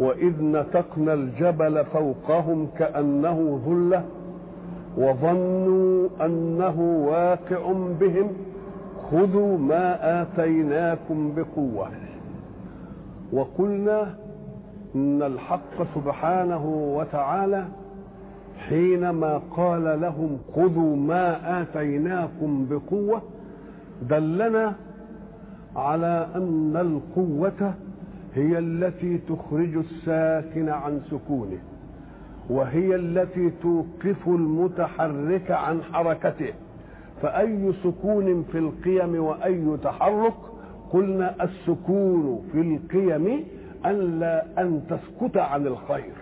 وإذ نتقنا الجبل فوقهم كأنه ظلة وظنوا أنه واقع بهم خذوا ما آتيناكم بقوة. وقلنا إن الحق سبحانه وتعالى حينما قال لهم خذوا ما آتيناكم بقوة دلنا على أن القوة هي التي تخرج الساكن عن سكونه وهي التي توقف المتحرك عن حركته. فأي سكون في القيم وأي تحرك؟ قلنا السكون في القيم أن لا أن تسكت عن الخير.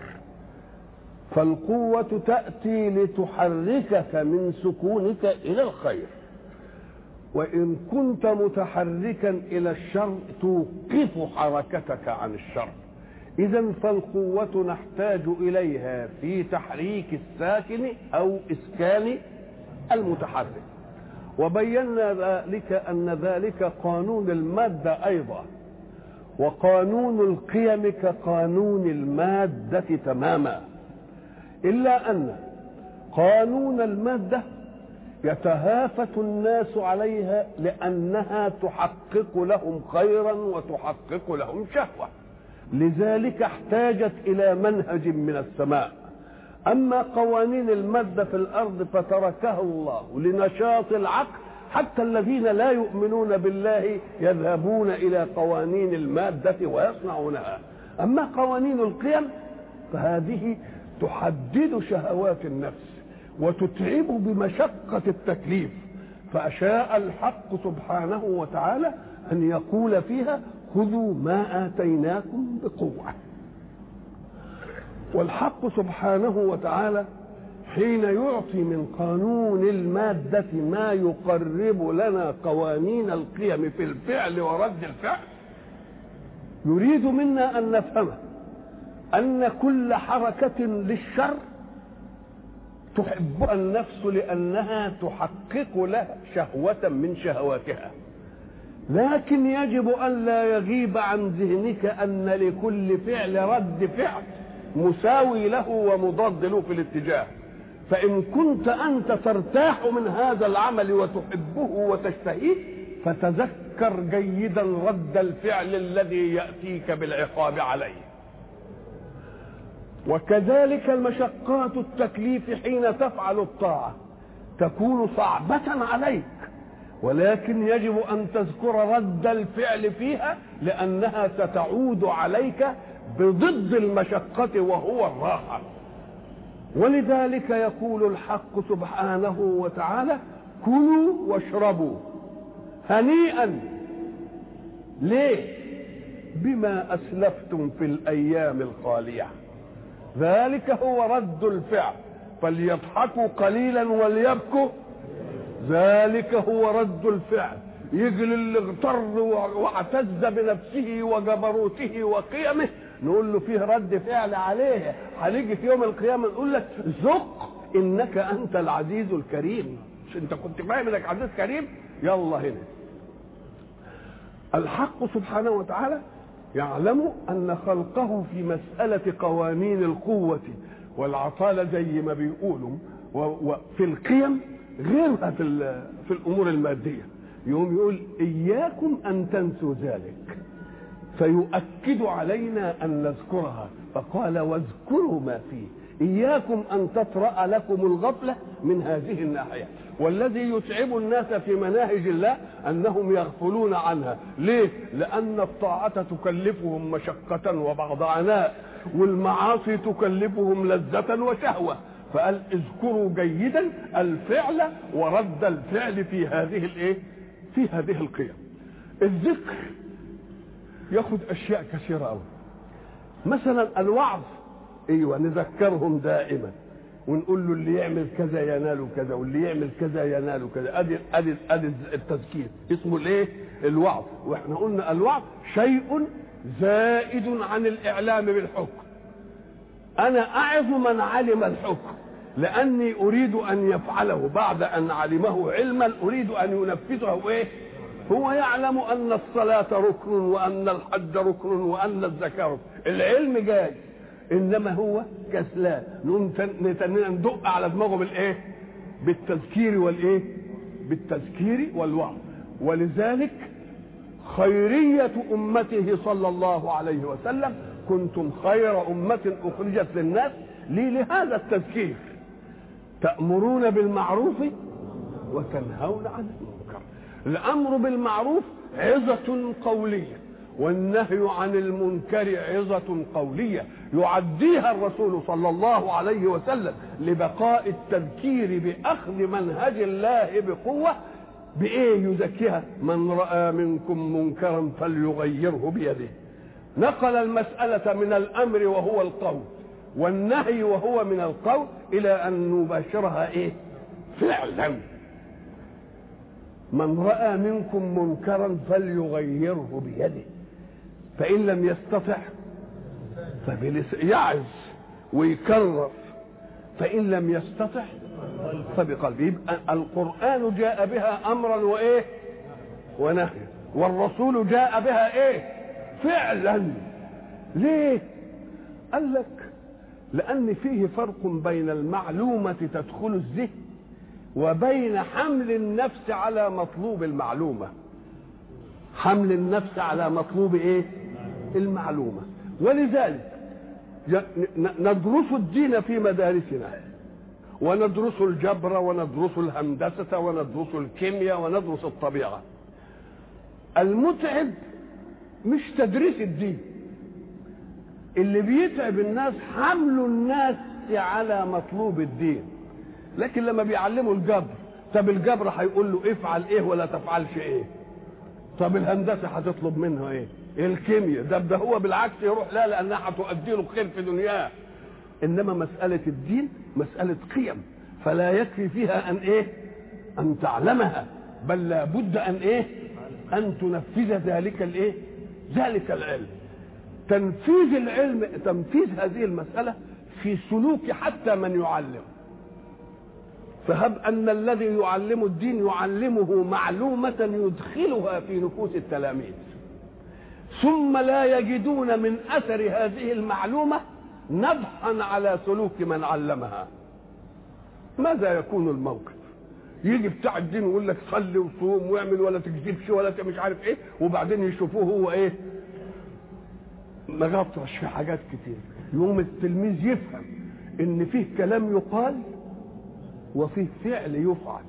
فالقوة تأتي لتحركك من سكونك إلى الخير. وإن كنت متحركا إلى الشر توقف حركتك عن الشر. إذا فالقوة نحتاج إليها في تحريك الساكن أو إسكان المتحرك. وبينا ذلك أن ذلك قانون المادة أيضا. وقانون القيم كقانون المادة تماما. إلا أن قانون المادة يتهافت الناس عليها لأنها تحقق لهم خيرا وتحقق لهم شهوة. لذلك احتاجت إلى منهج من السماء. أما قوانين المادة في الأرض فتركها الله لنشاط العقل حتى الذين لا يؤمنون بالله يذهبون إلى قوانين المادة ويصنعونها. أما قوانين القيم فهذه تحدد شهوات النفس. وتتعب بمشقة التكليف فأشاء الحق سبحانه وتعالى أن يقول فيها خذوا ما آتيناكم بقوة والحق سبحانه وتعالى حين يعطي من قانون المادة ما يقرب لنا قوانين القيم في الفعل ورد الفعل يريد منا أن نفهم أن كل حركة للشر تحبها النفس لأنها تحقق لها شهوة من شهواتها. لكن يجب أن لا يغيب عن ذهنك أن لكل فعل رد فعل مساوي له ومضاد له في الاتجاه. فإن كنت أنت ترتاح من هذا العمل وتحبه وتشتهيه فتذكر جيدا رد الفعل الذي يأتيك بالعقاب عليه. وكذلك المشقات التكليف حين تفعل الطاعة تكون صعبة عليك ولكن يجب أن تذكر رد الفعل فيها لأنها ستعود عليك بضد المشقة وهو الراحة. ولذلك يقول الحق سبحانه وتعالى كلوا واشربوا هنيئا ليه؟ بما أسلفتم في الأيام الخالية. ذلك هو رد الفعل. فليضحكوا قليلا وليبكوا. ذلك هو رد الفعل. يجي اللي اغتر واعتز بنفسه وجبروته وقيمه. نقول له فيه رد فعل عليه. هنيجي في يوم القيامة نقول لك ذق إنك أنت العزيز الكريم. مش أنت كنت فاهم إنك عزيز كريم؟ يلا هنا. الحق سبحانه وتعالى يعلم أن خلقه في مسألة قوانين القوة والعطاله زي ما بيقولوا وفي القيم غيرها في في الأمور المادية. يقوم يقول إياكم أن تنسوا ذلك فيؤكد علينا أن نذكرها. فقال واذكروا ما فيه إياكم أن تطرأ لكم الغفلة من هذه الناحية. والذي يتعب الناس في مناهج الله أنهم يغفلون عنها. ليه؟ لأن الطاعة تكلفهم مشقة وبعض عناء والمعاصي تكلفهم لذة وشهوة. فقال اذكروا جيدا الفعل ورد الفعل في هذه الإيه؟ في هذه القيم. الذكر ياخذ أشياء كثيرة قوي مثلا الوعظ أيوه نذكرهم دائما. ونقول له اللي يعمل كذا ينال كذا واللي يعمل كذا ينال كذا. أدي أدي أدي التذكير. اسمه الإيه؟ الوعظ. وإحنا قلنا الوعظ شيء زائد عن الإعلام بالحكم. أنا اعظ من علم الحكم لأني أريد أن يفعله. بعد أن علمه علما أريد أن ينفذه. إيه؟ هو يعلم أن الصلاة ركن وأن الحج ركن وأن الزكاة ركن. العلم جاي. إنما هو كسلان. نقوم ندق على دماغه بالايه بالتذكير والإيه؟ بالتذكير والوعظ. ولذلك خيرية أمته صلى الله عليه وسلم كنتم خير أمة أخرجت للناس لي لهذا التذكير. تأمرون بالمعروف وتنهون عن المنكر. الأمر بالمعروف عظة قولية. والنهي عن المنكر عظة قولية يعديها الرسول صلى الله عليه وسلم لبقاء التذكير بأخذ منهج الله بقوة بإيه يزكيها؟ من رأى منكم منكرا فليغيره بيده. نقل المسألة من الأمر وهو القول والنهي وهو من القول إلى أن نباشرها إيه؟ فعلا. من رأى منكم منكرا فليغيره بيده. فإن لم يستطع يعز ويكرر. فإن لم يستطع فبقلبه. يبقى القرآن جاء بها أمرا وإيه؟ ونهيا. والرسول جاء بها إيه؟ فعلا. ليه؟ قال لك لأن فيه فرق بين المعلومة تدخل الذهن وبين حمل النفس على مطلوب المعلومة. حمل النفس على مطلوب إيه؟ المعلومة. ولذلك ندرس الدين في مدارسنا. وندرس الجبر وندرس الهندسة وندرس الكيمياء وندرس الطبيعة. المتعب مش تدريس الدين. اللي بيتعب الناس حمل الناس على مطلوب الدين. لكن لما بيعلموا الجبر طب الجبر هيقول له افعل إيه ولا تفعلش إيه؟ طب الهندسة هتطلب منها إيه؟ الكيمياء. ده ده هو بالعكس يروح لا لأنها هتؤدي له خير في دنياه. إنما مسألة الدين مسألة قيم. فلا يكفي فيها أن إيه؟ أن تعلمها. بل لابد أن إيه؟ أن تنفذ ذلك الإيه؟ ذلك العلم. تنفيذ العلم تنفيذ هذه المسألة في سلوك حتى من يعلم. فهب أن الذي يعلم الدين يعلمه معلومة يدخلها في نفوس التلاميذ. ثم لا يجدون من أثر هذه المعلومة نبحا على سلوك من علمها. ماذا يكون الموقف؟ يجي بتاع الدين ويقول لك صلي وصوم واعمل ولا تكذبش ولا مش عارف إيه وبعدين يشوفوه هو إيه؟ مغطرش في حاجات كتير. يقوم التلميذ يفهم إن فيه كلام يقال وفيه فعل يفعل.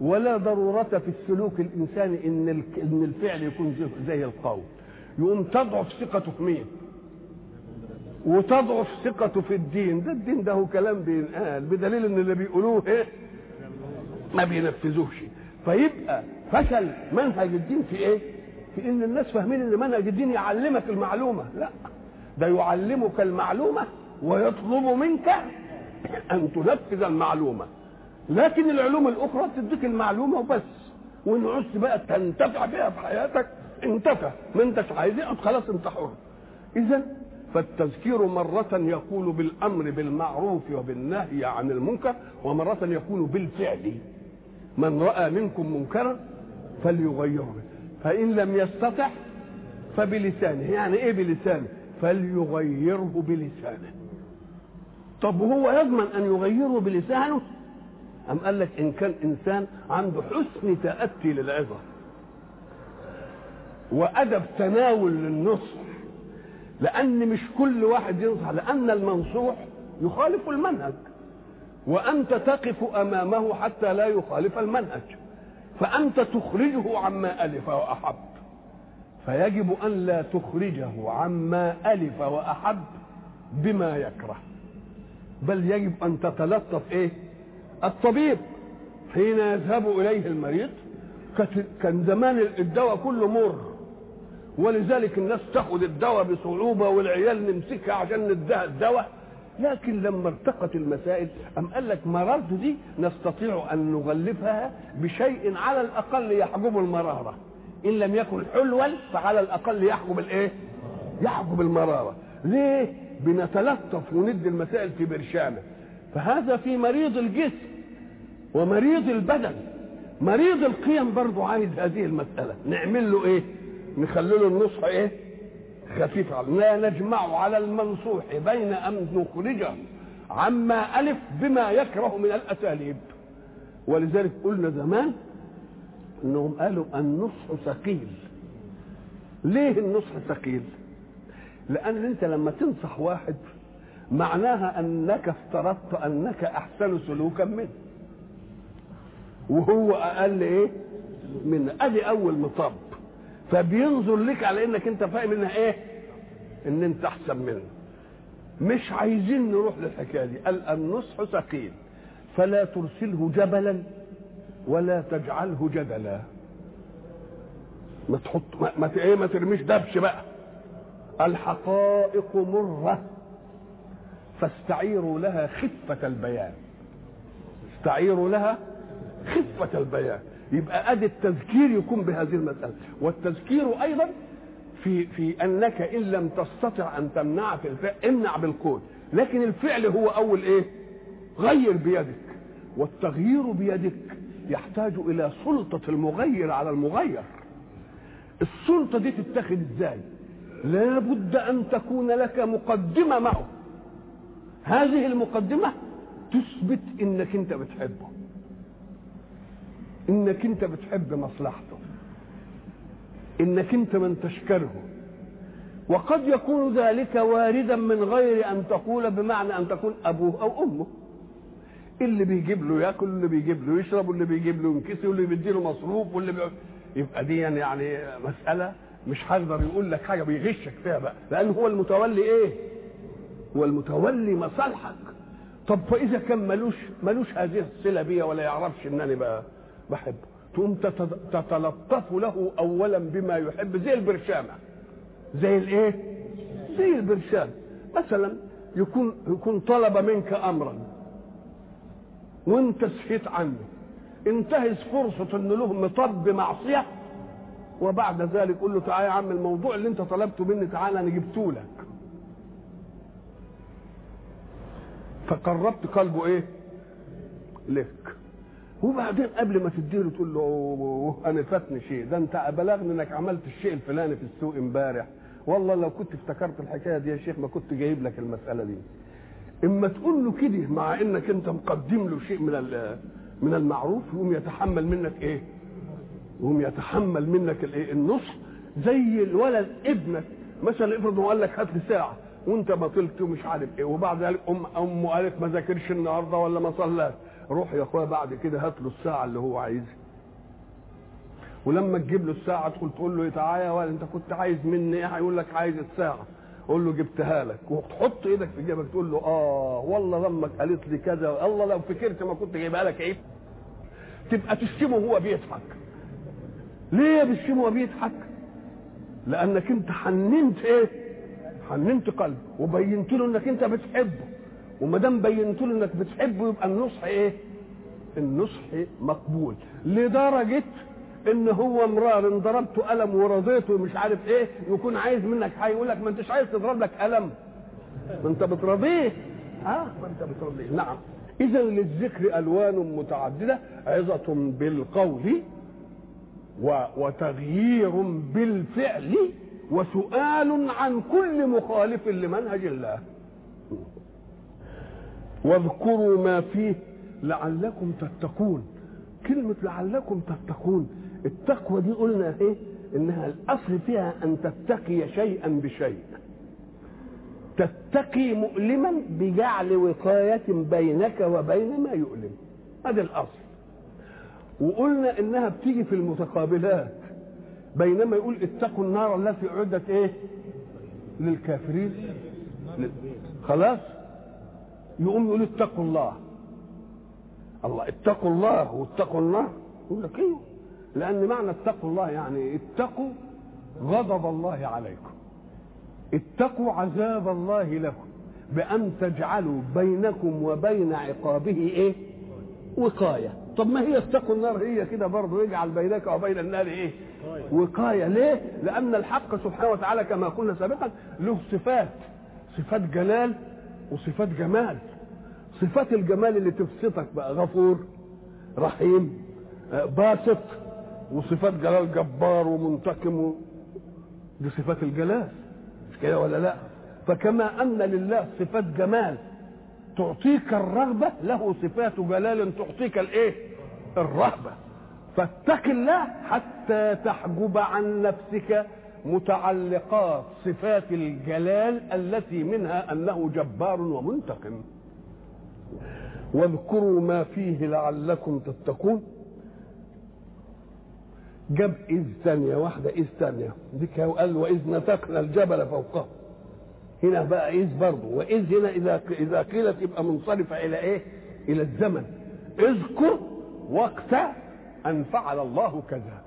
ولا ضرورة في السلوك الإنساني إن إن الفعل يكون زي القول. يقوم تضعف ثقته في مين؟ وتضعف ثقته في الدين. ده الدين ده هو كلام بينقال بدليل إن اللي بيقولوه إيه؟ ما بينفذوش. فيبقى فشل منهج الدين في إيه؟ في إن الناس فاهمين إن منهج الدين يعلمك المعلومة. لا ده يعلمك المعلومة ويطلب منك أن تنفذ المعلومة. لكن العلوم الأخرى تديك المعلومة وبس. وإن عشت بقى تنتفع بها في حياتك انتفع ما انتش عايز خلاص انت حر اذا فالتذكير مرة يكون بالأمر بالمعروف وبالنهي عن المنكر ومرة يكون بالفعل. من رأى منكم منكرا فليغيره. فإن لم يستطع فبلسانه. يعني إيه بلسانه؟ فليغيره بلسانه. طب هو يضمن أن يغيره بلسانه؟ أم قال لك إن كان إنسان عنده حسن تأتي للعظة؟ وأدب تناول للنصح لأن مش كل واحد ينصح لأن المنصوح يخالف المنهج وأنت تقف أمامه حتى لا يخالف المنهج فأنت تخرجه عما ألف وأحب. فيجب أن لا تخرجه عما ألف وأحب بما يكره بل يجب أن تتلطف إيه؟ الطبيب. حين يذهب إليه المريض كان زمان الدواء كله مر ولذلك الناس تاخد الدواء بصعوبة والعيال نمسكها عشان نديها الدواء. لكن لما ارتقت المسائل أم قال لك مرارته دي؟ نستطيع أن نغلفها بشيء على الأقل يحجب المرارة. إن لم يكن حلوا فعلى الأقل يحجب الإيه؟ يحجب المرارة. ليه؟ بنتلطف وندي المسائل في برشامة. فهذا في مريض الجسم ومريض البدن. مريض القيم برضه عايز هذه المسألة. نعمل له إيه؟ نخلي له النصح إيه؟ خفيف لا نجمع على المنصوح بين أن نخرجه عما ألف بما يكره من الأساليب. ولذلك قلنا زمان إنهم قالوا النصح ثقيل. ليه النصح ثقيل؟ لأن أنت لما تنصح واحد معناها أنك افترضت أنك أحسن سلوكا منه. وهو أقل إيه؟ من أدي أول مطب. فبينظر لك على إنك أنت فاهم انها إيه؟ إن أنت أحسن منه. مش عايزين نروح للحكاية دي. قال النصح ثقيل. فلا ترسله جبلا ولا تجعله جدلا. ما تحط ما, إيه ما ترميش دبش بقى. الحقائق مرة. فاستعيروا لها خفة البيان. استعيروا لها خفة البيان. يبقى ادي التذكير يكون بهذه المسألة. والتذكير أيضا في في أنك إن لم تستطع أن تمنع في الفعل امنع بالقول لكن الفعل هو أول إيه؟ غير بيدك. والتغيير بيدك يحتاج إلى سلطة المغير على المغير. السلطة دي تتخذ إزاي؟ لا بد أن تكون لك مقدمة معه. هذه المقدمة تثبت إنك أنت بتحبه. إنك أنت بتحب مصلحته. إنك أنت من تشكره. وقد يكون ذلك واردا من غير أن تقول بمعنى أن تكون أبوه أو أمه. اللي بيجيب له يأكل واللي بيجيب له يشرب واللي بيجيب له ينكسي واللي بيدي له مصروف واللي بي... يبقى دي يعني مسألة مش هيقدر يقول لك حاجة بيغشك فيها بقى. لأن هو المتولي إيه؟ هو المتولي مصالحك. طب فإذا كان ملوش ملوش هذه الصلة بيا ولا يعرفش إنني بقى بحبه تقوم تتلطف له اولا بما يحب. زي البرشامة. زي الإيه؟ زي البرشام مثلا يكون يكون طلب منك امرا. وانت سهيت عنه. انتهز فرصة إن له مطب معصية وبعد ذلك قول له تعالى يا عم الموضوع اللي انت طلبته مني تعالى أنا جبته لك. فقربت قلبه إيه؟ لك. وبعدين قبل ما تديله تقول له أنا فاتني شيء. ده أنت بلغني إنك عملت الشيء الفلاني في السوق إمبارح. والله لو كنت افتكرت الحكاية دي يا شيخ ما كنت جايب لك المسألة دي. إما تقول له كده مع إنك أنت مقدم له شيء من من المعروف يقوم يتحمل منك إيه؟ يقوم يتحمل منك الايه النصح. زي الولد ابنك. مثلا افرض هو قال لك هات لي ساعة وأنت بطلت ومش عارف إيه وبعد ذلك ام أمه قالت ما ذاكرش النهارده ولا ما صلاش. روح يا اخويا بعد كده هات له الساعة اللي هو عايزها. ولما تجيب له الساعة تدخل تقول له تعالى ولد انت كنت عايز مني إيه؟ هيقول لك عايز الساعة. قول له جبتها لك. وتحط إيدك في جيبك تقول له آه والله لمك قالت لي كذا. الله لو فكرت ما كنت جايبها لك إيه؟ تبقى تشتمه وهو بيضحك. ليه بتشتمه وهو بيضحك؟ لأنك انت حننت إيه؟ حننت قلبه. وبينت له إنك انت بتحبه. وما دام بينت له إنك بتحبه يبقى النصح إيه؟ النصح مقبول. لدرجة إن هو مرار ان ضربته قلم ورضيته مش عارف إيه يكون عايز منك حاجة يقول لك ما أنتش عايز تضرب لك قلم. ما أنت بترضيه. آه ما أنت بترضيه. نعم. إذا للذكر ألوان متعددة عظة بالقول و... وتغيير بالفعل وسؤال عن كل مخالف لمنهج الله. واذكروا ما فيه لعلكم تتقون. كلمة لعلكم تتقون التقوى دي قلنا إيه؟ إنها الأصل فيها أن تتقي شيئا بشيء. تتقي مؤلما بجعل وقاية بينك وبين ما يؤلم. هذا الأصل. وقلنا إنها بتيجي في المتقابلات. بينما يقول اتقوا النار التي أعدت إيه؟ للكافرين. خلاص؟ يقوم يقول اتقوا الله. الله اتقوا الله واتقوا النار. يقول لك أيوه لأن معنى اتقوا الله يعني اتقوا غضب الله عليكم. اتقوا عذاب الله لكم بأن تجعلوا بينكم وبين عقابه إيه؟ وقاية. طب ما هي اتقوا النار؟ هي كده برضه يجعل بينك وبين النار إيه؟ وقاية. ليه؟ لأن الحق سبحانه وتعالى كما قلنا سابقا له صفات صفات جلال وصفات جمال. صفات الجمال اللي تبسطك بقى. غفور رحيم باسط وصفات جلال جبار ومنتقم. دي صفات الجلال. مش كده ولا لا؟ فكما أن لله صفات جمال تعطيك الرغبة له صفات جلال تعطيك الإيه؟ الرهبة. فاتق الله حتى تحجب عن نفسك متعلقات صفات الجلال التي منها أنه جبار ومنتقم. واذكروا ما فيه لعلكم تتقون. جاب إذ ثانية واحدة إذ ثانية. ديك قال وإذ نتقنا الجبل فوقهم هنا بقى إذ برضه. وإذ هنا إذا إذا قيلت يبقى منصرفة إلى إيه؟ إلى الزمن. اذكر وقت أن فعل الله كذا.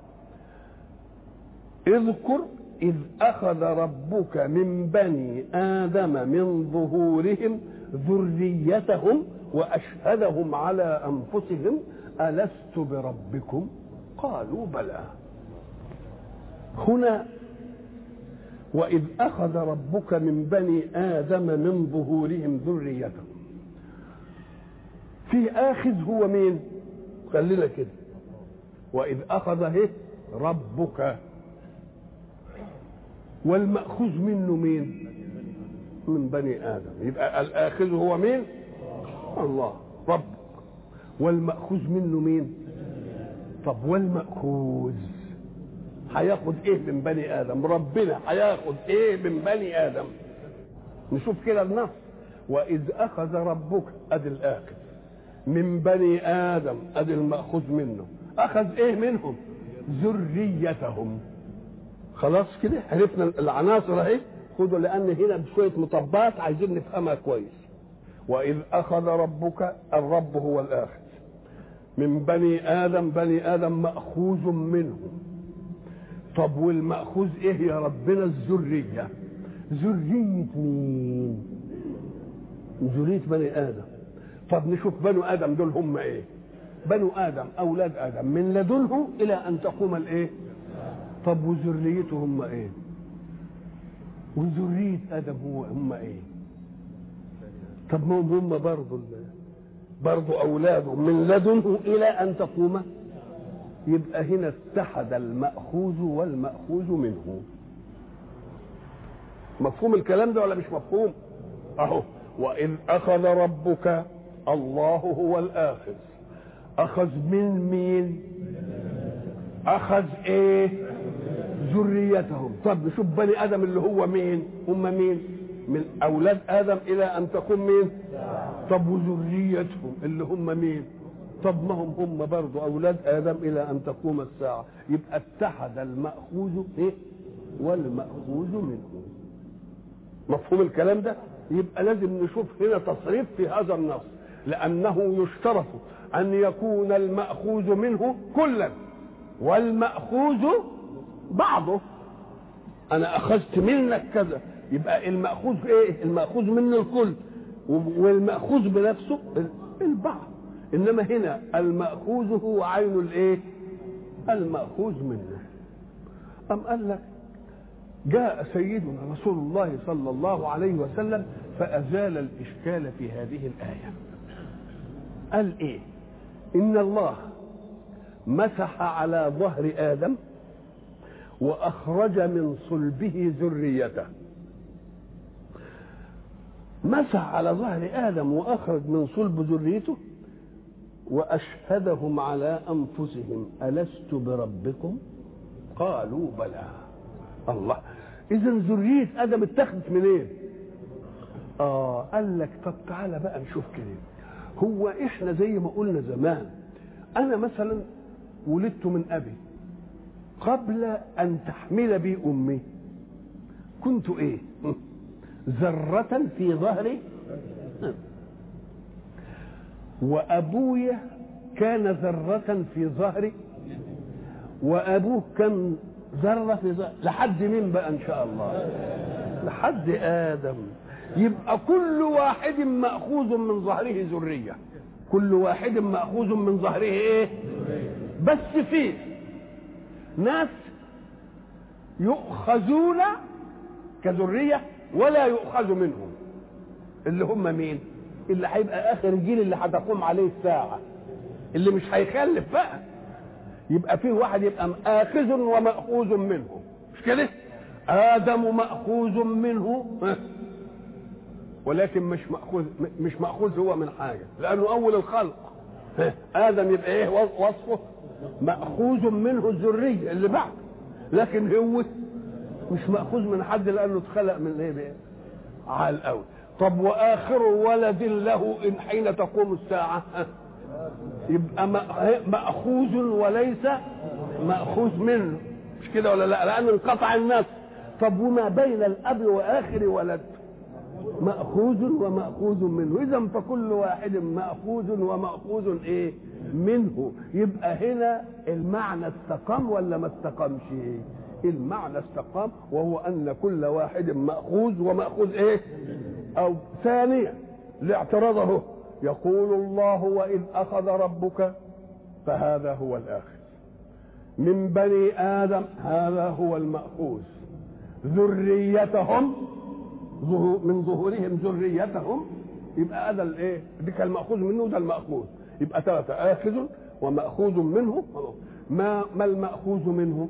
اذكر إذ أخذ ربك من بني آدم من ظهورهم ذريتهم وأشهدهم على أنفسهم ألست بربكم؟ قالوا بلى. هنا وإذ أخذ ربك من بني آدم من ظهورهم ذريتهم. في آخذ هو مين؟ خلينا كده. وإذ أخذ هي ربك. والمأخوذ منه مين؟ من بني آدم. يبقى الآخذ هو مين؟ الله. رب. والمأخوذ منه مين؟ طب والمأخوذ؟ هياخد إيه من بني آدم؟ ربنا هياخد إيه من بني آدم؟ نشوف كده النص. وإذ أخذ ربك أدي الآخذ. من بني آدم أدي المأخوذ منه. أخذ إيه منهم؟ ذريتهم. خلاص كده عرفنا العناصر اهي خدوا لأن هنا بشوية مطبات عايزين نفهمها كويس. وإذ أخذ ربك الرب هو الاخذ من بني آدم بني آدم مأخوذ منه. طب والمأخوذ إيه يا ربنا؟ الذرية. ذرية مين؟ ذرية بني آدم. طب نشوف بنو آدم دول هم إيه؟ بنو آدم أولاد آدم. من لدنه إلى أن تقوم الإيه؟ طب وذريته هم إيه؟ وذرية آدم هو هم إيه؟ طب ما هم برضه برضه اولاده من لدنه إلى أن تقوم. يبقى هنا اتحد المأخوذ والمأخوذ منه. مفهوم الكلام ده ولا مش مفهوم؟ أهو. وإذ أخذ ربك الله هو الآخذ. أخذ من مين؟ أخذ إيه؟ ذريتهم. طب نشوف بني آدم اللي هو مين؟ هم مين؟ من أولاد آدم إلى أن تقوم مين؟ طب وذريتهم اللي هم مين؟ طب ما هم هم برضه أولاد آدم إلى أن تقوم الساعة. يبقى اتحد المأخوذ إيه؟ والمأخوذ منه. مفهوم الكلام ده؟ يبقى لازم نشوف هنا تصريف في هذا النص. لأنه يشترط أن يكون المأخوذ منه كلا والمأخوذ بعضه. أنا أخذت منك كذا. يبقى المأخوذ إيه؟ المأخوذ منه الكل. والمأخوذ بنفسه البعض. إنما هنا المأخوذ هو عين الإيه؟ المأخوذ منه. أم قال لك جاء سيدنا رسول الله صلى الله عليه وسلم فأزال الإشكال في هذه الآية. قال إيه؟ إن الله مسح على ظهر آدم وأخرج من صلبه ذريته. مسح على ظهر آدم وأخرج من صلب ذريته وأشهدهم على أنفسهم. ألست بربكم؟ قالوا بلى. الله. اذا ذرية آدم اتخذت منين؟ إيه؟ آه قال لك طب تعالى بقى نشوف كده. هو إحنا زي ما قلنا زمان. أنا مثلا ولدت من أبي. قبل أن تحمل بي امي كنت إيه؟ ذرة في ظهري وأبويا كان ذرة في ظهري وأبوه كان ذرة في ظهري لحد مين بقى إن شاء الله؟ لحد آدم. يبقى كل واحد مأخوذ من ظهره ذرية. كل واحد مأخوذ من ظهره إيه؟ بس فيه. ناس يؤخذون كذرية ولا يؤخذ منهم. اللي هم مين؟ اللي هيبقى آخر الجيل اللي هتقوم عليه الساعة. اللي مش هيخلف بقى. يبقى فيه واحد يبقى آخذ ومأخوذ منه مش كده؟ آدم مأخوذ منه. ولكن مش مأخوذ مش مأخوذ هو من حاجة لأنه أول الخلق. آدم يبقى إيه؟ وصفه مأخوذ منه الذرية اللي بعد. لكن هو مش مأخوذ من حد لأنه اتخلق من إيه بقى؟ على الأول. طب وآخر ولد له إن حين تقوم الساعة؟ يبقى مأخوذ وليس مأخوذ منه. مش كده ولا لا؟ لأن انقطع الناس. طب وما بين الأب وآخر ولد؟ مأخوذ ومأخوذ منه. إذا فكل واحد مأخوذ ومأخوذ إيه؟ منه. يبقى هنا المعنى استقام ولا ما استقامش؟ المعنى استقام وهو أن كل واحد مأخوذ ومأخوذ إيه؟ أو ثانيا لاعتراضه. يقول الله وإذ أخذ ربك فهذا هو الآخر. من بني آدم هذا هو المأخوذ. ذريتهم من ظهورهم ذريتهم يبقى هذا الايه دي كان المأخوذ منه ده المأخوذ. يبقى ثلاثة آخذ ومأخوذ منه. ما ما المأخوذ منه؟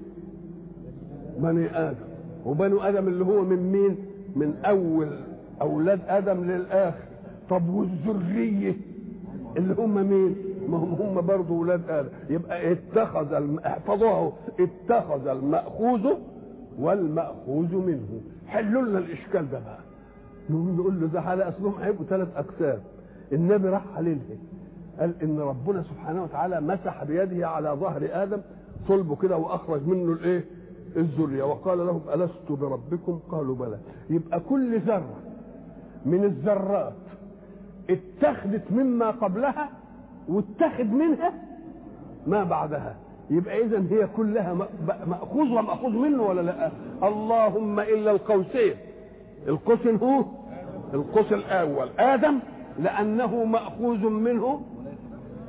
بني آدم. وبنو آدم اللي هو من مين؟ من أول أولاد آدم للآخر. طب والذرية اللي هم مين؟ ما هم هم برضه ولاد آدم. يبقى اتخذ الم... احفظوه اتخذ المأخوذ والمأخوذ منه. حلوا لنا الإشكال ده بقى. نقول له ده على أصلهم هيبقوا ثلاث أقسام النبي راح عليها قال إن ربنا سبحانه وتعالى مسح بيده على ظهر آدم صلبه كده وأخرج منه الإيه؟ الذرية. وقال لهم ألست بربكم؟ قالوا بلى. يبقى كل ذرة من الذرات اتخذت مما قبلها واتخذ منها ما بعدها. يبقى اذا هي كلها مأخوذ ومأخوذ منه ولا لأ؟ اللهم إلا القوسين. القوس هو؟ القوس الأول. آدم؟ لأنه مأخوذ منه.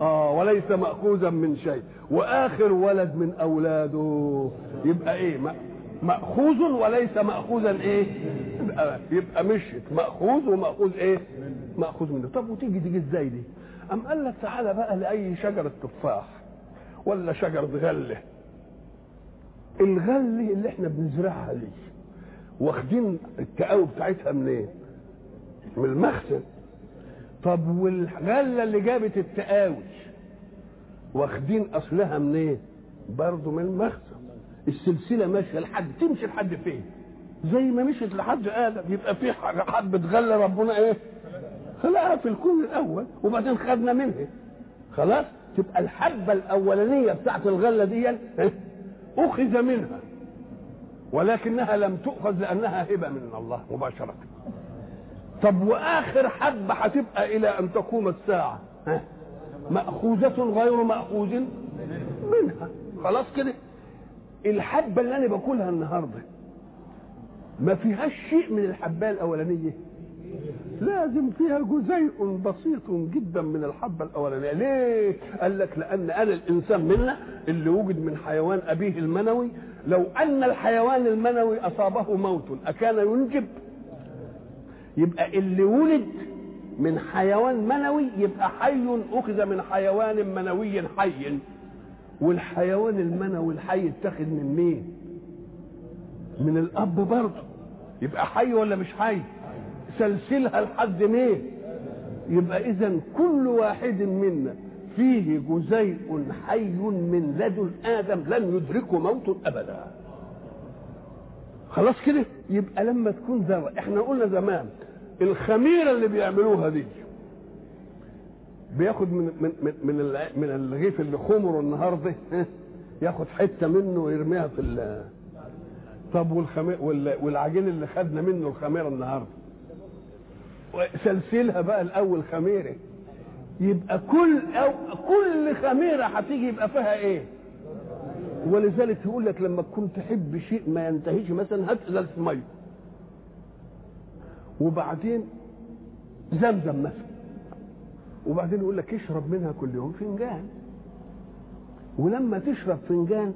آه وليس مأخوذا من شيء. وآخر ولد من أولاده. يبقى إيه؟ مأخوذ وليس مأخوذا إيه؟ يبقى, يبقى مشت مأخوذ ومأخوذ إيه؟ مأخوذ منه. طب وتيجي تيجي إزاي دي؟ أم قال لك تعالى بقى لأي شجرة تفاح. ولا شجره غله الغله اللي إحنا بنزرعها دي واخدين التقاوي بتاعتها منين؟ إيه؟ من المخزن. طب والغلة اللي جابت التقاوي واخدين أصلها منين؟ إيه؟ برضه من المخزن. السلسلة ماشية لحد تمشي لحد فين؟ زي ما مشيت لحد آدم يبقى في حبه غله ربنا إيه؟ خلقها في الكون الأول وبعدين خدنا منها. خلاص؟ تبقى الحبة الأولانية بتاعت الغلة دي أخذ منها ولكنها لم تؤخذ لأنها هبة من الله مباشرة. طب وآخر حبة هتبقى إلى أن تقوم الساعة؟ مأخوذة غير مأخوذ منها. خلاص كده؟ الحبة اللي أنا باكلها النهارده ما فيهاش شيء من الحبايه الأولانية. لازم فيها جزيء بسيط جدا من الحبة الأولانية. ليه؟ قال لك لأن أنا الإنسان منا اللي وجد من حيوان أبيه المنوي. لو أن الحيوان المنوي أصابه موت أكان ينجب؟ يبقى اللي ولد من حيوان منوي يبقى حي أخذ من حيوان منوي حي. والحيوان المنوي الحي اتخذ من مين؟ من الأب برضه. يبقى حي ولا مش حي؟ سلسلها لحد مين؟ يبقى اذا كل واحد منا فيه جزيء حي من لدن آدم لن يدركه موت أبدا. خلاص كده؟ يبقى لما تكون ذره إحنا قلنا زمان الخميرة اللي بيعملوها دي بياخد من من من من, من الرغيف اللي خمره النهارده ياخد حتة منه ويرميها في ال طب والخمير والعجين اللي خدنا منه الخميرة النهارده سلسلها بقى الأول خميرة. يبقى كل أو كل خميرة هتيجي يبقى فيها إيه؟ ولذلك يقول لك لما تكون تحب شيء ما ينتهيش مثلا هات إزازة مية. وبعدين زمزم مثلا. وبعدين يقول لك اشرب منها كل يوم فنجان. ولما تشرب فنجان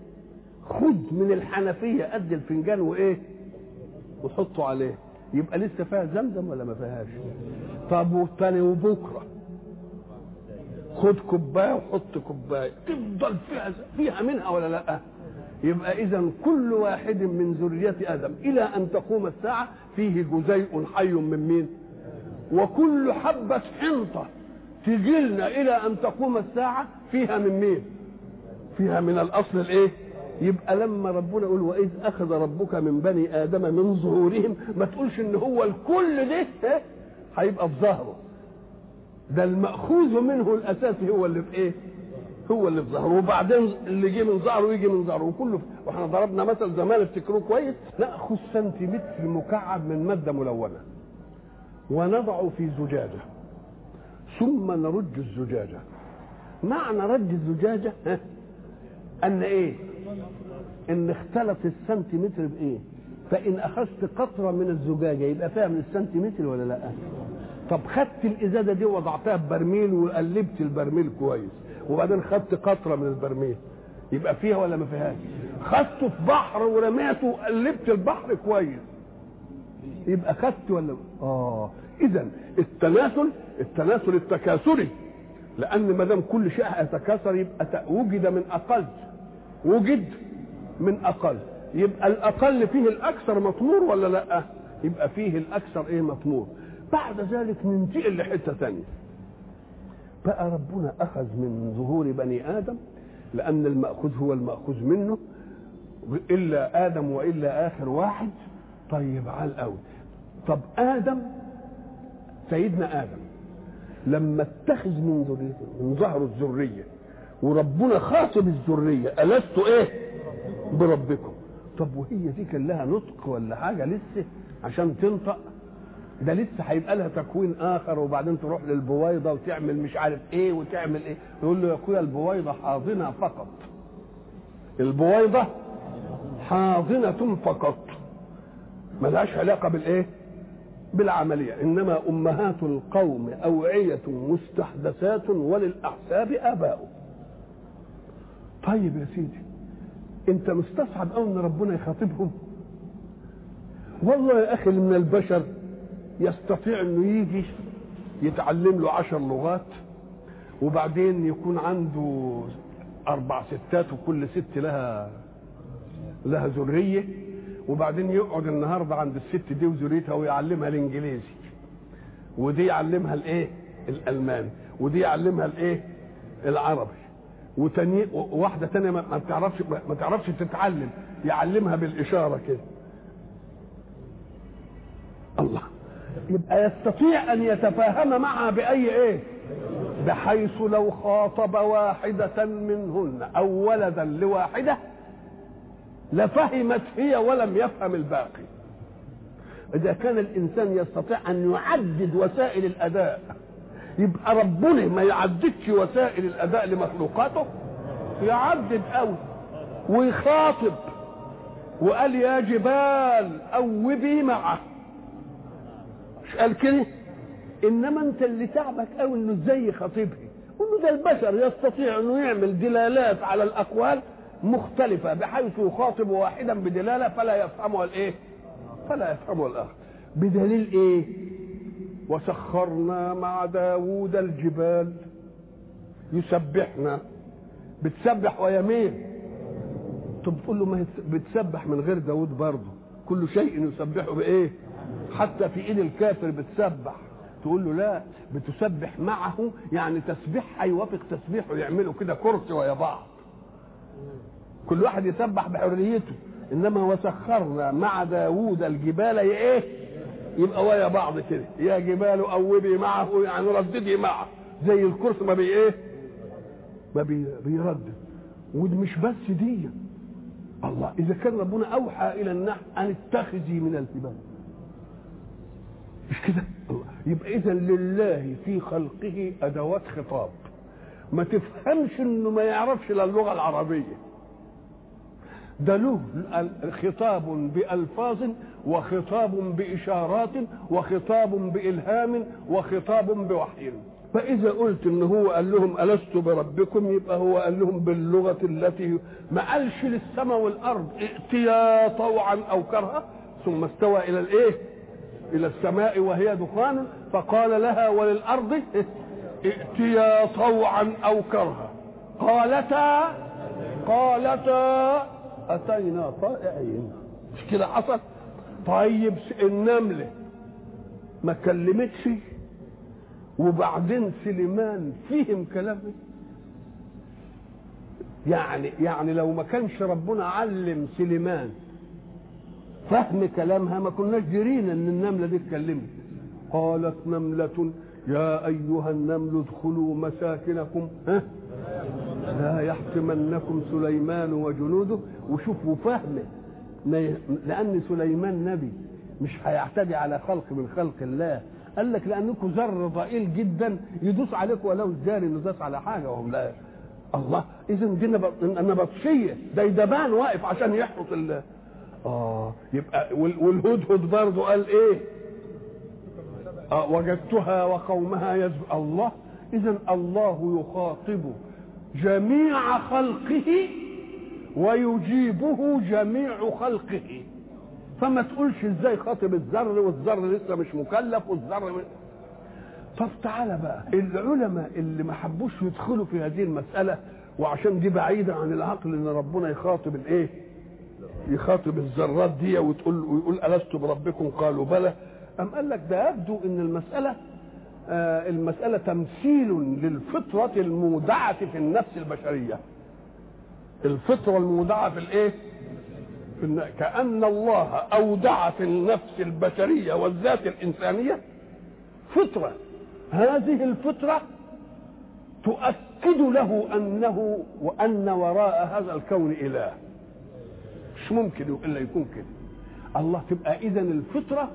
خد من الحنفية قد الفنجان وإيه؟ وحطه عليه. يبقى لسه فيها زمزم ولا ما فيهاش؟ طب وبكرة. خد كوباية وحط كوباية. تفضل فيها فيها منها ولا لأ؟ يبقى إذا كل واحد من ذرية آدم إلى أن تقوم الساعة فيه جزيء حي من مين؟ وكل حبة حنطة تجيلنا إلى أن تقوم الساعة فيها من مين؟ فيها من الأصل الإيه؟ يبقى لما ربنا يقول وإذ أخذ ربك من بني آدم من ظهورهم ما تقولش إن هو الكل ده هيبقى في ظهره. ده المأخوذ منه الاساسي هو اللي في إيه؟ هو اللي في ظهره. وبعدين اللي جه من ظهره يجي من ظهره. وكله وإحنا ضربنا مثل زمان افتكروه كويس. ناخذ سنتيمتر مكعب من مادة ملونة. ونضع في زجاجة. ثم نرج الزجاجة. معنى رج الزجاجة ها؟ أن إيه؟ إن اختلط السنتيمتر بإيه؟ فإن أخذت قطرة من الزجاجة يبقى فيها من السنتيمتر ولا لأ؟ طب خدت الإزازة دي وضعتها في برميل وقلبت البرميل كويس وبعدين خدت قطرة من البرميل يبقى فيها ولا ما فيهاش؟ خدته في بحر ورميته وقلبت البحر كويس يبقى خدت ولا آه اذا التناسل التناسل التكاثري لأن ما دام كل شيء يتكاثر يبقى وجد من أقل وجد من أقل. يبقى الأقل فيه الأكثر مطمور ولا لأ؟ يبقى فيه الأكثر إيه مطمور؟ بعد ذلك ننتقل لحتة ثانية. بقى ربنا أخذ من ظهور بني آدم لأن المأخوذ هو المأخوذ منه إلا آدم وإلا آخر واحد. طيب على الأول. طب آدم سيدنا آدم لما اتخذ من ذريته من ظهره الذرية وربنا خاطب الذرية. ألست إيه؟ بربكم. طب وهي دي كان لها نطق ولا حاجة لسه عشان تنطق؟ ده لسه هيبقى لها تكوين آخر وبعدين تروح للبويضة وتعمل مش عارف إيه وتعمل إيه. يقول له يا أخويا البويضة حاضنة فقط. البويضة حاضنة فقط. ملهاش علاقة بالإيه؟ بالعملية. إنما أمهات القوم أوعية مستحدثات وللأحساب آباء طيب يا سيدي أنت مستصعب أو أن ربنا يخاطبهم. والله يا أخي من البشر يستطيع أنه يجي يتعلم له عشر لغات وبعدين يكون عنده أربع ستات وكل ست لها لها ذرية وبعدين يقعد النهارده عند الست دي وذريتها ويعلمها الإنجليزي. ودي يعلمها الإيه؟ الألماني. ودي يعلمها الإيه؟ العربي. وتاني واحدة تانية ما بتعرفش ما تعرفش تتعلم يعلمها بالإشارة كده. الله. يبقى يستطيع أن يتفاهم معها بأي إيه؟ بحيث لو خاطب واحدة منهن أو ولدا لواحدة لفهمت هي ولم يفهم الباقي. إذا كان الإنسان يستطيع أن يعدد وسائل الأداء يبقى ربنا ما يعددش وسائل الأداء لمخلوقاته؟ يعدد قوي ويخاطب وقال يا جبال اوبي معه. مش قال كده؟ إنما أنت اللي تعبك قوي إنه إزاي يخاطبها انه ده البشر يستطيع إنه يعمل دلالات على الأقوال مختلفة بحيث يخاطب واحدا بدلالة فلا يفهمها الإيه؟ فلا يفهمها الآخر. بدليل إيه؟ وسخرنا مع داوود الجبال. يسبحنا. بتسبح ويمين طب تقول له ما بتسبح من غير داوود برضه. كل شيء يسبحه بإيه؟ حتى في إيد الكافر بتسبح. تقول له لا بتسبح معه يعني تسبيحها يوافق تسبيحه يعملوا كده كرسي ويا بعض. كل واحد يسبح بحريته. إنما وسخرنا مع داوود الجبال إيه؟ يبقى ويا بعض كده. يا جبال اوبي معه يعني رددي معه زي الكرسي ما بي إيه؟ ما بي بيردد. ودي مش بس دي الله إذا كان ربنا أوحى إلى النحل أن اتخذي من الجبال. مش كده؟ الله. يبقى إذا لله في خلقه أدوات خطاب. ما تفهمش إنه ما يعرفش إلا اللغة العربية. ده له خطاب بألفاظ وخطاب بإشارات وخطاب بإلهام وخطاب بوحي. فإذا قلت إن هو قال لهم ألست بربكم يبقى هو قال لهم باللغة التي ما قالش للسماء والأرض ائتيا طوعا أو كرها ثم استوى إلى الإيه؟ إلى السماء وهي دخان فقال لها وللأرض ائتيا طوعا أو كرها. قالتا قالتا أتينا طائعين. مش كده حصل؟ طيب النملة. ما كلمتش. وبعدين سليمان فهم كلامه. يعني يعني لو ما كانش ربنا علم سليمان فهم كلامها ما كناش جرينا إن النملة دي اتكلمت. قالت نملة يا أيها النمل ادخلوا مساكنكم. ها؟ لا يحطمنكم سليمان وجنوده. وشوفوا فهمه. لأن سليمان نبي مش هيعتدي على خلق من خلق الله. قال لك لأنكم ذر ضئيل جدا يدوس عليكم ولو الجاري إنه داس على حاجة وهم لا. الله إذا دي نبطشية ده يدبان واقف عشان يحرس ال آه يبقى والهدهد برضه قال إيه؟ آه وجدتها وقومها يزب الله اذا الله يخاطب جميع خلقه ويجيبه جميع خلقه. فما تقولش إزاي خاطب الذر والذر لسه مش مكلف والذر طب تعالى بقى العلماء اللي ما حبوش يدخلوا في هذه المسألة وعشان دي بعيدة عن العقل إن ربنا يخاطب الإيه؟ يخاطب الذرات دي وتقول ويقول ألست بربكم؟ قالوا بلى. أم قال لك ده يبدو إن المسألة آه المسألة تمثيل للفطرة المودعة في النفس البشرية. الفطرة المودعة في الإيه؟ في كأن الله أودع في النفس البشرية والذات الإنسانية فطرة. هذه الفطرة تؤكد له أنه وأن وراء هذا الكون إله. مش ممكن إلا يكون كده. الله تبقى إذا الفطرة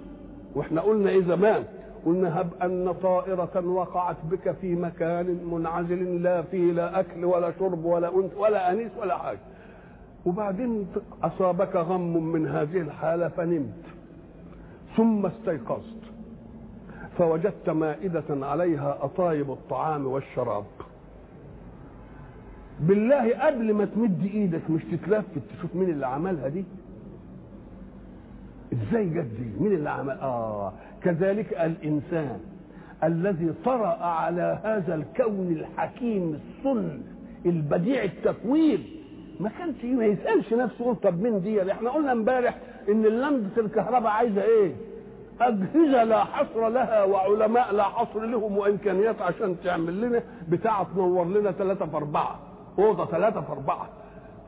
وإحنا قلنا إيه زمان؟ قلنا هب أن طائرة وقعت بك في مكان منعزل لا فيه لا أكل ولا شرب ولا أنس ولا أنيس ولا حاجة. وبعدين أصابك غم من هذه الحالة فنمت. ثم استيقظت. فوجدت مائدة عليها أطايب الطعام والشراب. بالله قبل ما تمد إيدك مش تتلفت تشوف مين اللي عملها دي؟ إزاي جت دي مين اللي عمل؟ آه. كذلك الإنسان الذي طرأ على هذا الكون الحكيم الصن البديع التكوين ما كانش ما يسألش نفسه يقول طب مين دي؟ إحنا قلنا امبارح إن لمبه الكهرباء عايزة إيه؟ أجهزة لا حصر لها وعلماء لا حصر لهم وإمكانيات عشان تعمل لنا بتاعة تنور لنا ثلاثة في أربعة أوضة ثلاثة في أربعة.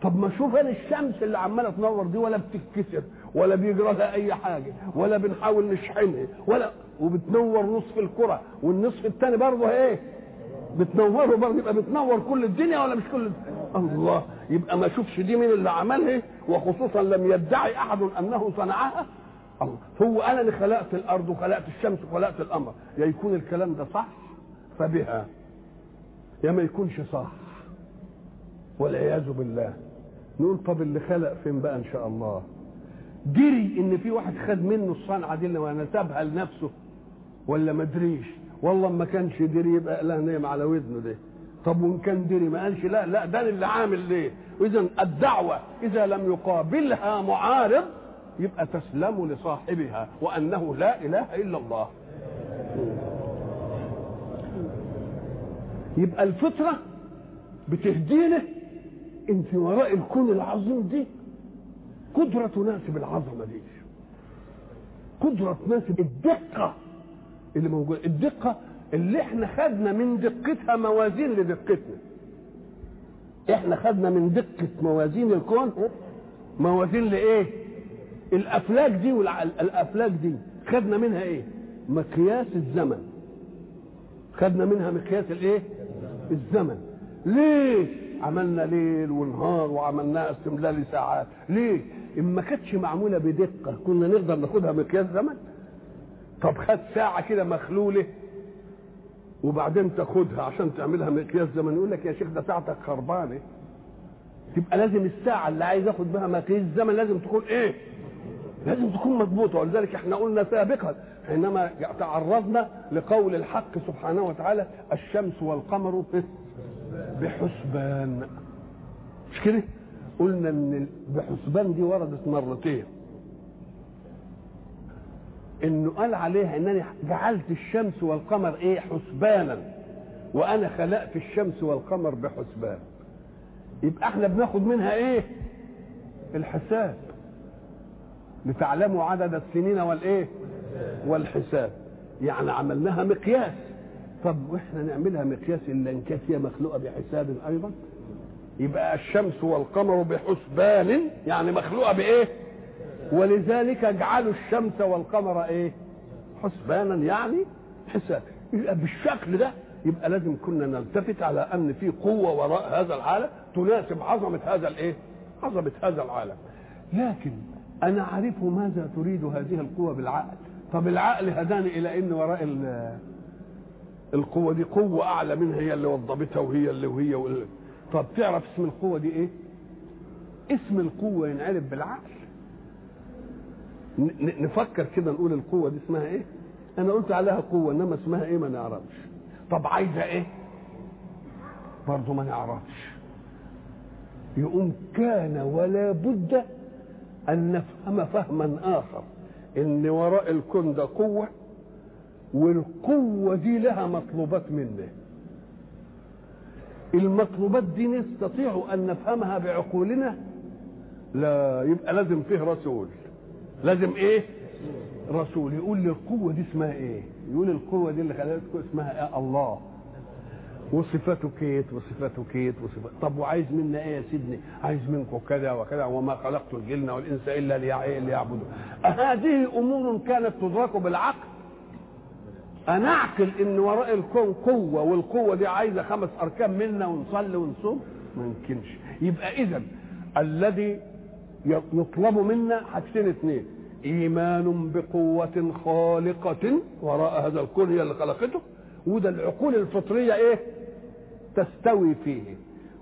طب ما شوف أنا الشمس اللي عمالة تنور دي ولا بتتكسر ولا بيجرى لها أي حاجة ولا بنحاول نشحنها ولا وبتنور نصف الكرة والنصف الثاني برضه إيه؟ بتنوره برضه يبقى بتنور كل الدنيا ولا مش كل الدنيا؟ الله يبقى ما شوفش دي مين اللي عملها وخصوصا لم يدعي أحد أنه صنعها؟ الله هو أنا اللي خلقت الأرض وخلقت الشمس وخلقت القمر. يا يكون الكلام ده صح؟ فبها يا ما يكونش صح. والعياذ بالله. نقول طب اللي خلق فين بقى إن شاء الله؟ دري إن في واحد خد منه الصنعة دي ونسبها لنفسه ولا ما دريش والله ما كانش دري يبقى لا نايم على ودنه ده. طب وإن كان دري ما قالش لا لا ده اللي عامل ليه؟ واذا الدعوة إذا لم يقابلها معارض يبقى تسلم لصاحبها وأنه لا إله إلا الله. يبقى الفطرة بتهدينا إن في وراء الكون العظيم دي قدرة تناسب العظمة دي. قدرة تناسب الدقة اللي موجودة. الدقة اللي إحنا خدنا من دقتها موازين لدقتنا. إحنا خدنا من دقة موازين الكون موازين لإيه؟ الأفلاك دي والافلاك دي. خدنا منها إيه؟ مقياس الزمن. خدنا منها مقياس الإيه؟ الزمن. ليه؟ عملنا ليل ونهار وعملناها استملال ساعات ليه؟ إن ما كانتش معمولة بدقة. كنا نقدر ناخدها مقياس زمن. طب خد ساعة كده مخلولة وبعدين تاخدها عشان تعملها مقياس زمن. يقول لك يا شيخ ده ساعتك خربانة. تبقى لازم الساعة اللي عايز اخد بها مقياس زمن لازم تكون إيه؟ لازم تكون مضبوطة. ولذلك إحنا قلنا سابقا حينما تعرضنا لقول الحق سبحانه وتعالى الشمس والقمر بحسبان. مش كده؟ قلنا إن بحسبان دي وردت مرتين. إنه قال عليها انني جعلت الشمس والقمر إيه؟ حسبانا. وأنا خلقت الشمس والقمر بحسبان. يبقى إحنا بناخد منها إيه؟ الحساب. لتعلموا عدد السنين والإيه؟ والحساب. يعني عملناها مقياس. طب وإحنا نعملها مقياس إن هي مخلوقة بحساب أيضا؟ يبقى الشمس والقمر بحسبان يعني مخلوقة بإيه؟ ولذلك اجعلوا الشمس والقمر إيه؟ حسبانا يعني حساب. يبقى بالشكل ده يبقى لازم كنا نلتفت على أن في قوة وراء هذا العالم تناسب عظمة هذا الإيه؟ عظمة هذا العالم. لكن أنا اعرف ماذا تريد هذه القوة بالعقل؟ طب العقل هداني إلى إن وراء القوة دي قوة أعلى منها هي اللي وضبتها وهي اللي وهي واللي. طب تعرف اسم القوة دي إيه؟ اسم القوة ينعرف بالعقل. نفكر كده نقول القوة دي اسمها إيه؟ أنا قلت عليها قوة إنما اسمها إيه ما نعرفش. طب عايزة إيه؟ برضه ما نعرفش. يقوم كان ولا بد أن نفهم فهما آخر. إن وراء الكون ده قوة والقوة دي لها مطلوبات منه. المطلوبات دي نستطيع أن نفهمها بعقولنا. لا يبقى لازم فيه رسول. لازم إيه؟ رسول. يقول لي القوة دي اسمها إيه؟ يقول القوة دي اللي خلقتكم اسمها إيه؟ الله. وصفاته كيت وصفاته كيت وصفاته. طب وعايز منا إيه يا سيدني؟ عايز منكم كذا وكذا وما خلقت الجن والإنس إلا ليعبدوا. هذه أمور كانت تدرك بالعقل. أنا أعقل إن وراء الكون قوة والقوة دي عايزة خمس أركان منا ونصلي ونصوم؟ ما يمكنش. يبقى اذا الذي يطلب منا حاجتين اثنين إيمان بقوة خالقة وراء هذا الكون هي اللي خلقته وده العقول الفطرية إيه؟ تستوي فيه.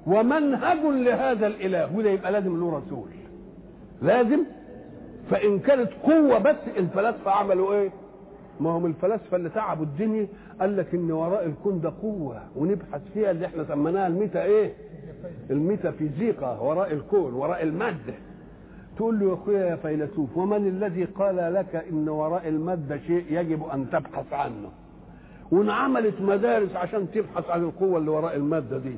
ومنهج لهذا الإله وده يبقى لازم له رسول. لازم؟ فإن كانت قوة بس الفلاسفة عملوا إيه؟ ما هم الفلاسفة اللي تعبوا الدنيا قال لك إن وراء الكون ده قوة ونبحث فيها اللي إحنا سميناها الميتا إيه؟ الميتافيزيقا وراء الكون وراء المادة. تقول له يا أخويا يا فيلسوف ومن الذي قال لك إن وراء المادة شيء يجب أن تبحث عنه؟ وانعملت مدارس عشان تبحث عن القوة اللي وراء المادة دي.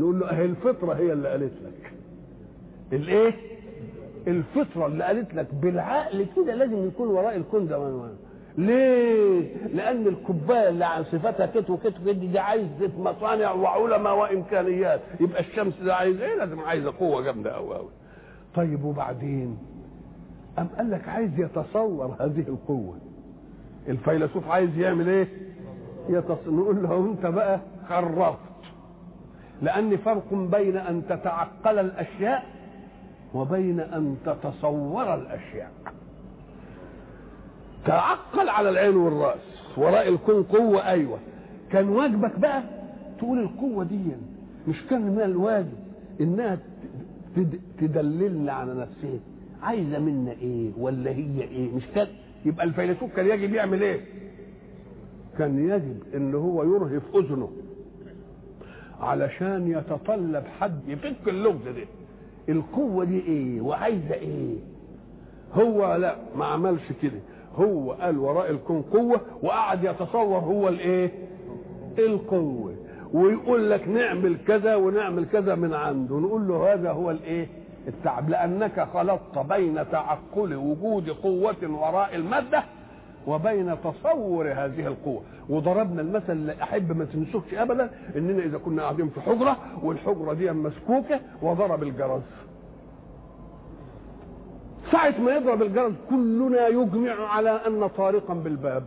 نقول له أهي الفطرة هي اللي قالت لك. الإيه؟ الفطرة اللي قالت لك بالعقل كده لازم يكون وراء الكون ده ليه؟ لأن الكوباية اللي عن صفاتها كت وكت وكت دي عايزة مصانع وعلماء وإمكانيات، يبقى الشمس ده عايز إيه؟ لازم عايزة قوة جامدة أوي أوي. طيب وبعدين؟ أم قال لك عايز يتصور هذه القوة. الفيلسوف عايز يعمل إيه؟ يتص... نقول له أنت بقى خرفت. لأن فرق بين أن تتعقل الأشياء وبين أن تتصور الأشياء. تعقل على العين والرأس وراء الكون قوة أيوه. كان واجبك بقى تقول القوة دي مش كان من الواجب إنها تدللنا على نفسها عايزة منا إيه ولا هي إيه؟ مش كان يبقى الفيلسوف كان يجب يعمل إيه؟ كان يجب إن هو يرهف أذنه علشان يتطلب حد يفك اللغز ده. القوة دي إيه؟ وعايزة إيه؟ هو لا ما عملش كده. هو قال وراء الكون قوة وقعد يتصور هو الإيه؟ القوة. ويقول لك نعمل كذا ونعمل كذا من عنده. نقول له هذا هو الإيه؟ التعب. لأنك خلطت بين تعقل وجود قوة وراء المادة وبين تصور هذه القوة. وضربنا المثل اللي أحب ما تنسوكش أبدا إننا إذا كنا قاعدين في حجرة والحجرة دي مسكوكة وضرب الجرس. ساعة ما يضرب الجرس كلنا يجمع على أن طارقا بالباب.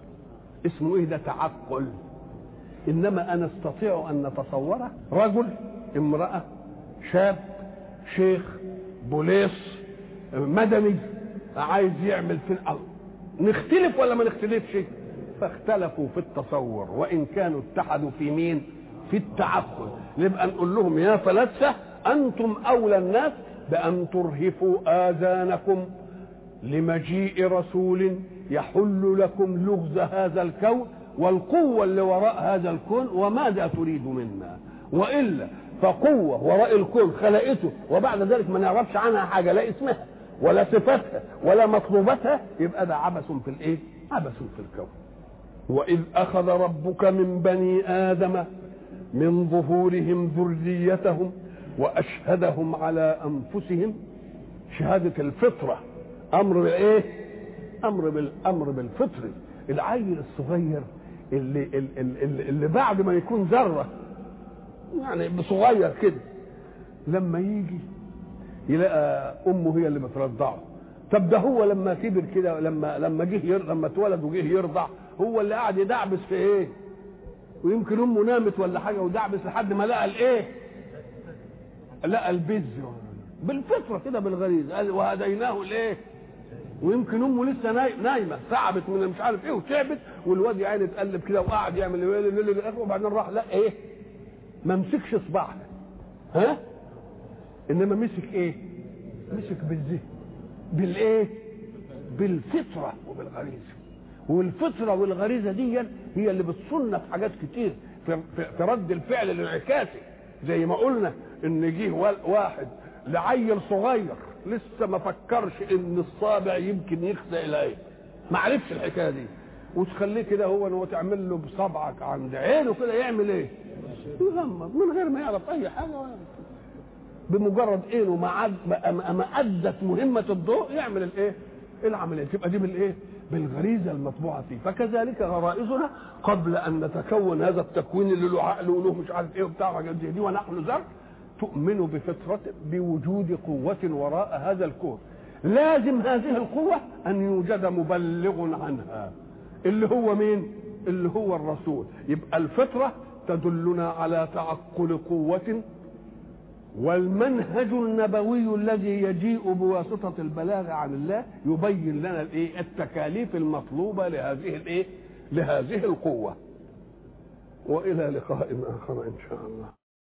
اسمه إيه ده؟ تعقل. إنما أنا أستطيع أن نتصوره رجل امرأة شاب شيخ بوليس مدني عايز يعمل في الأرض. نختلف ولا ما نختلفش؟ فاختلفوا في التصور. وإن كانوا اتحدوا في مين؟ في التعقل. نبقى نقول لهم يا فلاسفة أنتم أولى الناس بأن ترهفوا آذانكم لمجيء رسول يحل لكم لغز هذا الكون والقوة اللي وراء هذا الكون وماذا تريد منا وإلا فقوة وراء الكون خلقته وبعد ذلك ما نعرفش عنها حاجة لا اسمها ولا صفتها ولا مطلوباتها يبقى ده عبث في الإيه؟ عبث في الكون. وإذ أخذ ربك من بني آدم من ظهورهم ذريتهم وأشهدهم على أنفسهم شهادة الفطرة. أمر بالإيه؟ أمر بالأمر بالفطر. العيل الصغير اللي اللي, اللي بعد ما يكون ذرة يعني صغير كده لما يجي يلاقى أمه هي اللي بترضعه. طب ده هو لما كبر كده لما لما جه لما اتولد وجه يرضع هو اللي قاعد يدعبس في إيه؟ ويمكن أمه نامت ولا حاجة ودعبس لحد ما لقى الإيه؟ لقى البز بالفطرة كده بالغريزه قال وهديناه الايه ويمكن أمه لسه نايمة. تعبت من مش عارف إيه وتعبت والواد يا اتقلب كده وقعد يعمل وبعدين راح لا إيه؟ ما مسكش صباعها. ها؟ إنما مسك إيه؟ مسك بالذهن بالإيه؟ بالفطرة وبالغريزه والفطرة والغريزة دي هي اللي بتصن في حاجات كتير في رد الفعل الانعكاسي زي ما قلنا إن جه واحد لعيل صغير لسه ما فكرش إن الصابع يمكن يخزى إلى إيه ما عرفش الحكاية دي. وتخليه كده هو ان هو تعمل له بصبعك عند عينه كده يعمل إيه؟ يغمض من غير ما يعرف أي حاجة ولا بمجرد عينه ما ما أدت مهمة الضوء يعمل الإيه؟ العملية. تبقى دي بالإيه؟ بالغريزة المطبوعة فيه. فكذلك غرائزنا قبل أن نتكون هذا التكوين اللي له عقل وله مش عارف إيه وبتاع دي ونحن زرع تؤمن بفطرة بوجود قوة وراء هذا الكون. لازم هذه القوة أن يوجد مبلغ عنها. اللي هو مين؟ اللي هو الرسول. يبقى الفطرة تدلنا على تعقل قوة. والمنهج النبوي الذي يجيء بواسطة البلاغ عن الله يبين لنا الإيه؟ التكاليف المطلوبة لهذه الإيه؟ لهذه القوة. وإلى لقاء آخر إن شاء الله.